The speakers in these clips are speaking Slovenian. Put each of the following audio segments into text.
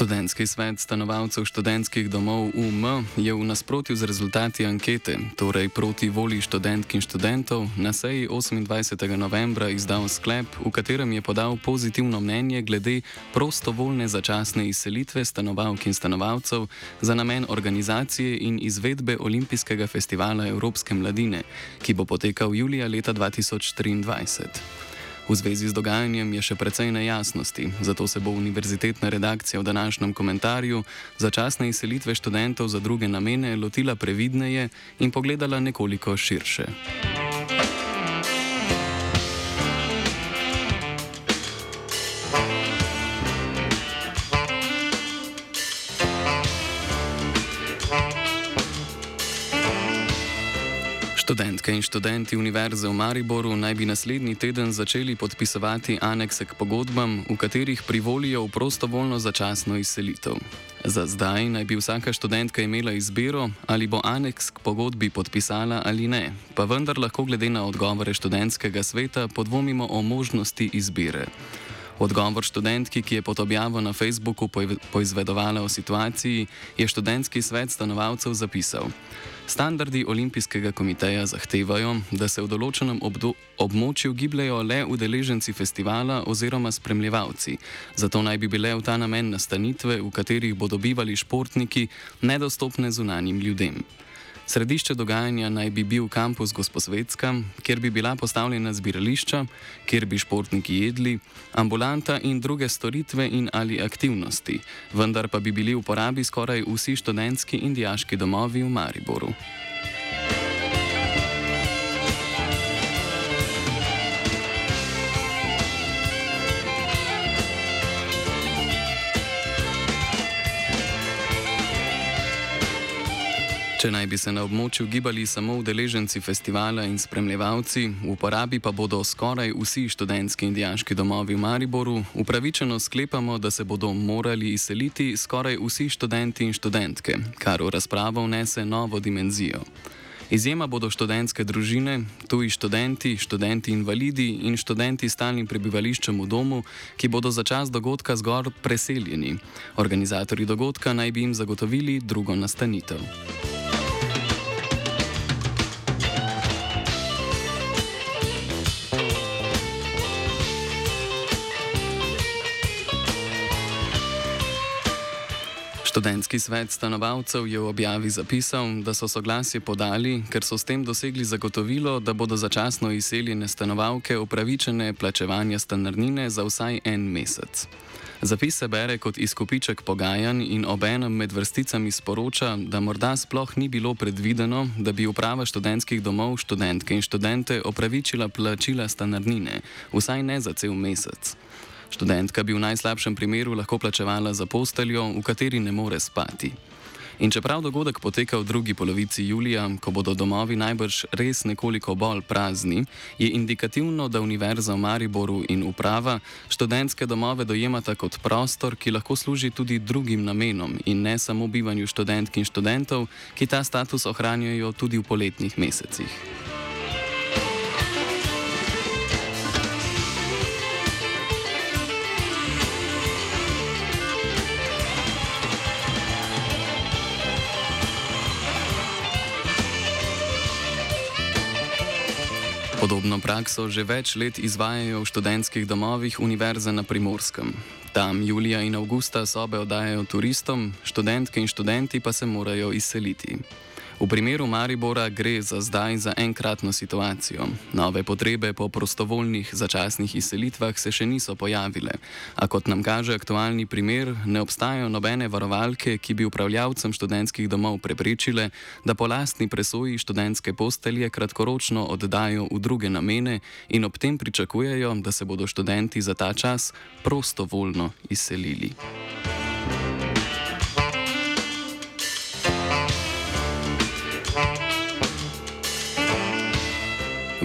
Študentski svet stanovalcev študentskih domov UM je v nasprotju z rezultati ankete, torej proti volji študentk in študentov, na seji 28. novembra izdal sklep, v katerem je podal pozitivno mnenje glede prostovoljne začasne izselitve stanovalk in stanovalcev za namen organizacije in izvedbe Olimpijskega festivala Evropske mladine, ki bo potekal julija leta 2023. V zvezi z dogajanjem je še precej nejasnosti, zato se bo univerzitetna redakcija v današnjem komentarju začasne izselitve študentov za druge namene lotila previdneje in pogledala nekoliko širše. Študentke in študenti Univerze v Mariboru naj bi naslednji teden začeli podpisovati anekse k pogodbam, v katerih privolijo v prostovoljno začasno izselitev. Za zdaj naj bi vsaka študentka imela izbiro, ali bo aneks k pogodbi podpisala ali ne, pa vendar lahko glede na odgovore študentskega sveta podvomimo o možnosti izbire. Odgovor študentki, ki je pod objavo na Facebooku poizvedovala o situaciji, je študentski svet stanovalcev zapisal. Standardi Olimpijskega komiteja zahtevajo, da se v določenem območju gibljajo le udeleženci festivala oziroma spremljevalci, zato naj bi bile v ta namen nastanitve, v katerih bodo bivali športniki, nedostopne zunanjim ljudem. Središče dogajanja naj bi bil kampus Gosposvetska, kjer bi bila postavljena zbirališča, kjer bi športniki jedli, ambulanta in druge storitve in ali aktivnosti, vendar pa bi bili v uporabi skoraj vsi študentski in dijaški domovi v Mariboru. Če naj bi se na območju gibali samo udeleženci festivala in spremljevalci, v uporabi pa bodo skoraj vsi študentski in dijaški domovi v Mariboru, upravičeno sklepamo, da se bodo morali izseliti skoraj vsi študenti in študentke, kar v razpravo vnese novo dimenzijo. Izjema bodo študentske družine, tuji študenti, študenti invalidi in študenti s stalnim prebivališčem v domu, ki bodo za čas dogodka zgor preseljeni. Organizatori dogodka naj bi jim zagotovili drugo nastanitev. Študentski svet stanovalcev je v objavi zapisal, da so soglasje podali, ker so s tem dosegli zagotovilo, da bodo začasno izseljene stanovalke upravičene plačevanja stanarnine za vsaj en mesec. Zapis se bere kot izkupiček pogajanj in obenem med vrsticami sporoča, da morda sploh ni bilo predvideno, da bi uprava študentskih domov študentke in študente opravičila plačila stanarnine, vsaj ne za cel mesec. Študentka bi v najslabšem primeru lahko plačevala za posteljo, v kateri ne more spati. In čeprav dogodek poteka v drugi polovici julija, ko bodo domovi najbrž res nekoliko bolj prazni, je indikativno, da Univerza v Mariboru in uprava študentske domove dojemata kot prostor, ki lahko služi tudi drugim namenom in ne samo bivanju študentk in študentov, ki ta status ohranjajo tudi v poletnih mesecih. Podobno prakso že več let izvajajo v študentskih domovih Univerze na Primorskem. Tam julija in avgusta sobe oddajajo turistom, študentke in študenti pa se morajo izseliti. V primeru Maribora gre za zdaj za enkratno situacijo. Nove potrebe po prostovoljnih začasnih izselitvah se še niso pojavile, a kot nam kaže aktualni primer, ne obstajajo nobene varovalke, ki bi upravljavcem študentskih domov preprečile, da po lastni presoji študentske postelje kratkoročno oddajo v druge namene in ob tem pričakujejo, da se bodo študenti za ta čas prostovoljno izselili.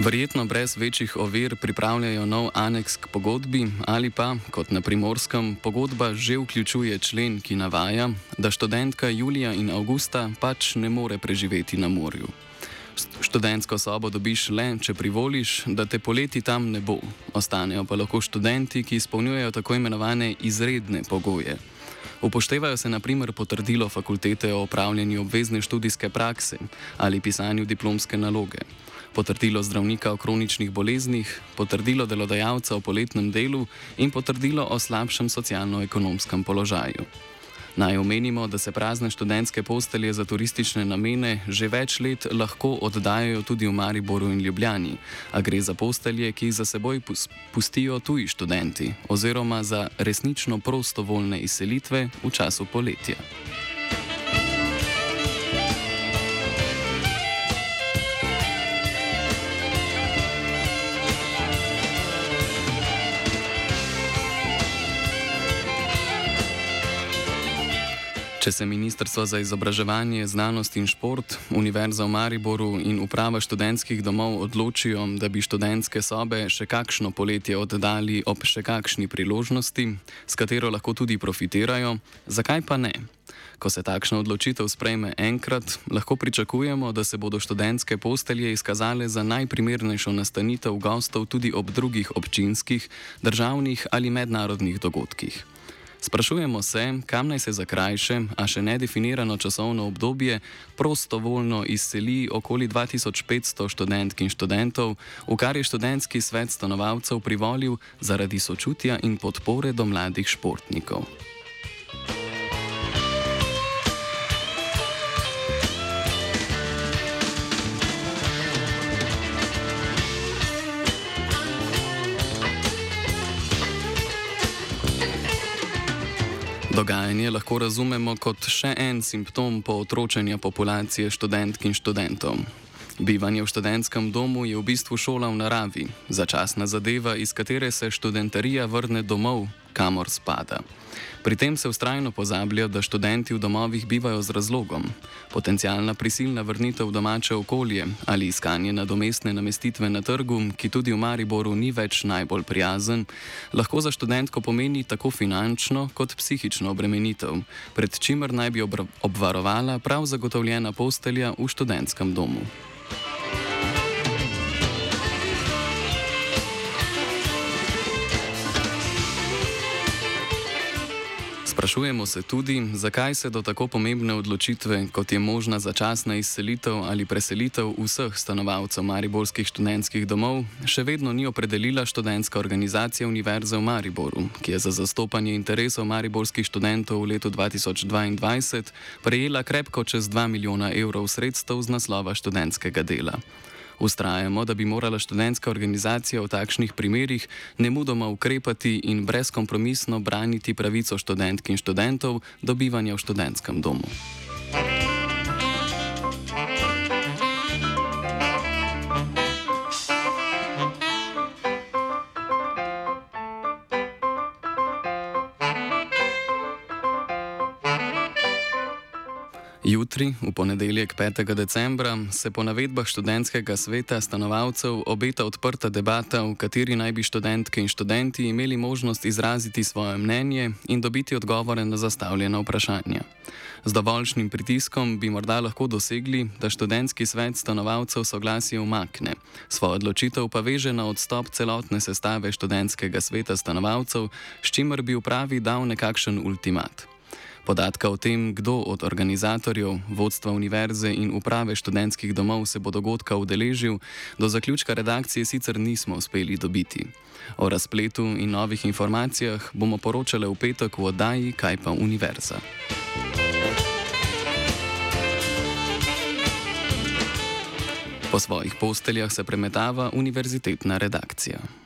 Verjetno brez večjih ovir pripravljajo nov aneks k pogodbi ali pa, kot na primorskem, pogodba že vključuje člen, ki navaja, da študentka Julija in Augusta pač ne more preživeti na morju. Študentsko sobo dobiš le, če privoliš, da te poleti tam ne bo. Ostanejo pa lahko študenti, ki izpolnjujejo tako imenovane izredne pogoje. Upoštevajo se naprimer potrdilo fakultete o opravljanju obvezne študijske prakse ali pisanju diplomske naloge potrdilo zdravnika o kroničnih boleznih, potrdilo delodajalca o poletnem delu in potrdilo o slabšem socialno-ekonomskem položaju. Naj omenimo, da se prazne študentske postelje za turistične namene že več let lahko oddajajo tudi v Mariboru in Ljubljani, a gre za postelje, ki jih za seboj pustijo tuji študenti oziroma za resnično prostovoljne izselitve v času poletja. Če se Ministrstvo za izobraževanje, znanost in šport, Univerza v Mariboru in uprava študentskih domov odločijo, da bi študentske sobe še kakšno poletje oddali ob še kakšni priložnosti, s katero lahko tudi profitirajo, zakaj pa ne? Ko se takšna odločitev sprejme enkrat, lahko pričakujemo, da se bodo študentske postelje izkazale za najprimernejšo nastanitev gostov tudi ob drugih občinskih, državnih ali mednarodnih dogodkih. Sprašujemo se, kam naj se za krajše, a še nedefinirano časovno obdobje prostovoljno izseli okoli 2500 študentk in študentov, v kar je študentski svet stanovalcev privolil zaradi sočutja in podpore do mladih športnikov. Dogajanje lahko razumemo kot še en simptom pootročanja populacije študentk in študentov. Bivanje v študentskem domu je v bistvu šola v naravi, začasna zadeva, iz katere se študentarija vrne domov, kamor spada. Pri tem se ustrajno pozablja, da študenti v domovih bivajo z razlogom. Potencijalna prisilna vrnitev v domače okolje ali iskanje nadomestne namestitve na trgu, ki tudi v Mariboru ni več najbolj prijazen, lahko za študentko pomeni tako finančno kot psihično obremenitev, pred čimer naj bi obvarovala prav zagotovljena postelja v študentskem domu. Sprašujemo se tudi, zakaj se do tako pomembne odločitve, kot je možna začasna izselitev ali preselitev vseh stanovalcev mariborskih študentskih domov, še vedno ni opredelila študentska organizacija Univerze v Mariboru, ki je za zastopanje interesov mariborskih študentov v letu 2022 prejela krepko čez 2 milijona evrov sredstev z naslova študentskega dela. Ustrajamo, da bi morala študentska organizacija v takšnih primerih nemudoma ukrepati in brezkompromisno braniti pravico študentk in študentov do bivanja v študentskem domu. Jutri, v ponedeljek 5. decembra, se po navedbah študentskega sveta stanovalcev obeta odprta debata, v kateri naj bi študentke in študenti imeli možnost izraziti svoje mnenje in dobiti odgovore na zastavljena vprašanja. Z dovoljšnim pritiskom bi morda lahko dosegli, da študentski svet stanovalcev soglasje umakne, svojo odločitev pa veže na odstop celotne sestave študentskega sveta stanovalcev, s čimer bi upravi dal nekakšen ultimat. Podatka o tem, kdo od organizatorjev, vodstva univerze in uprave študentskih domov se bo dogodka udeležil, do zaključka redakcije sicer nismo uspeli dobiti. O razpletu in novih informacijah bomo poročali v petek v oddaji Kaj pa univerza. Po svojih posteljah se premetava univerzitetna redakcija.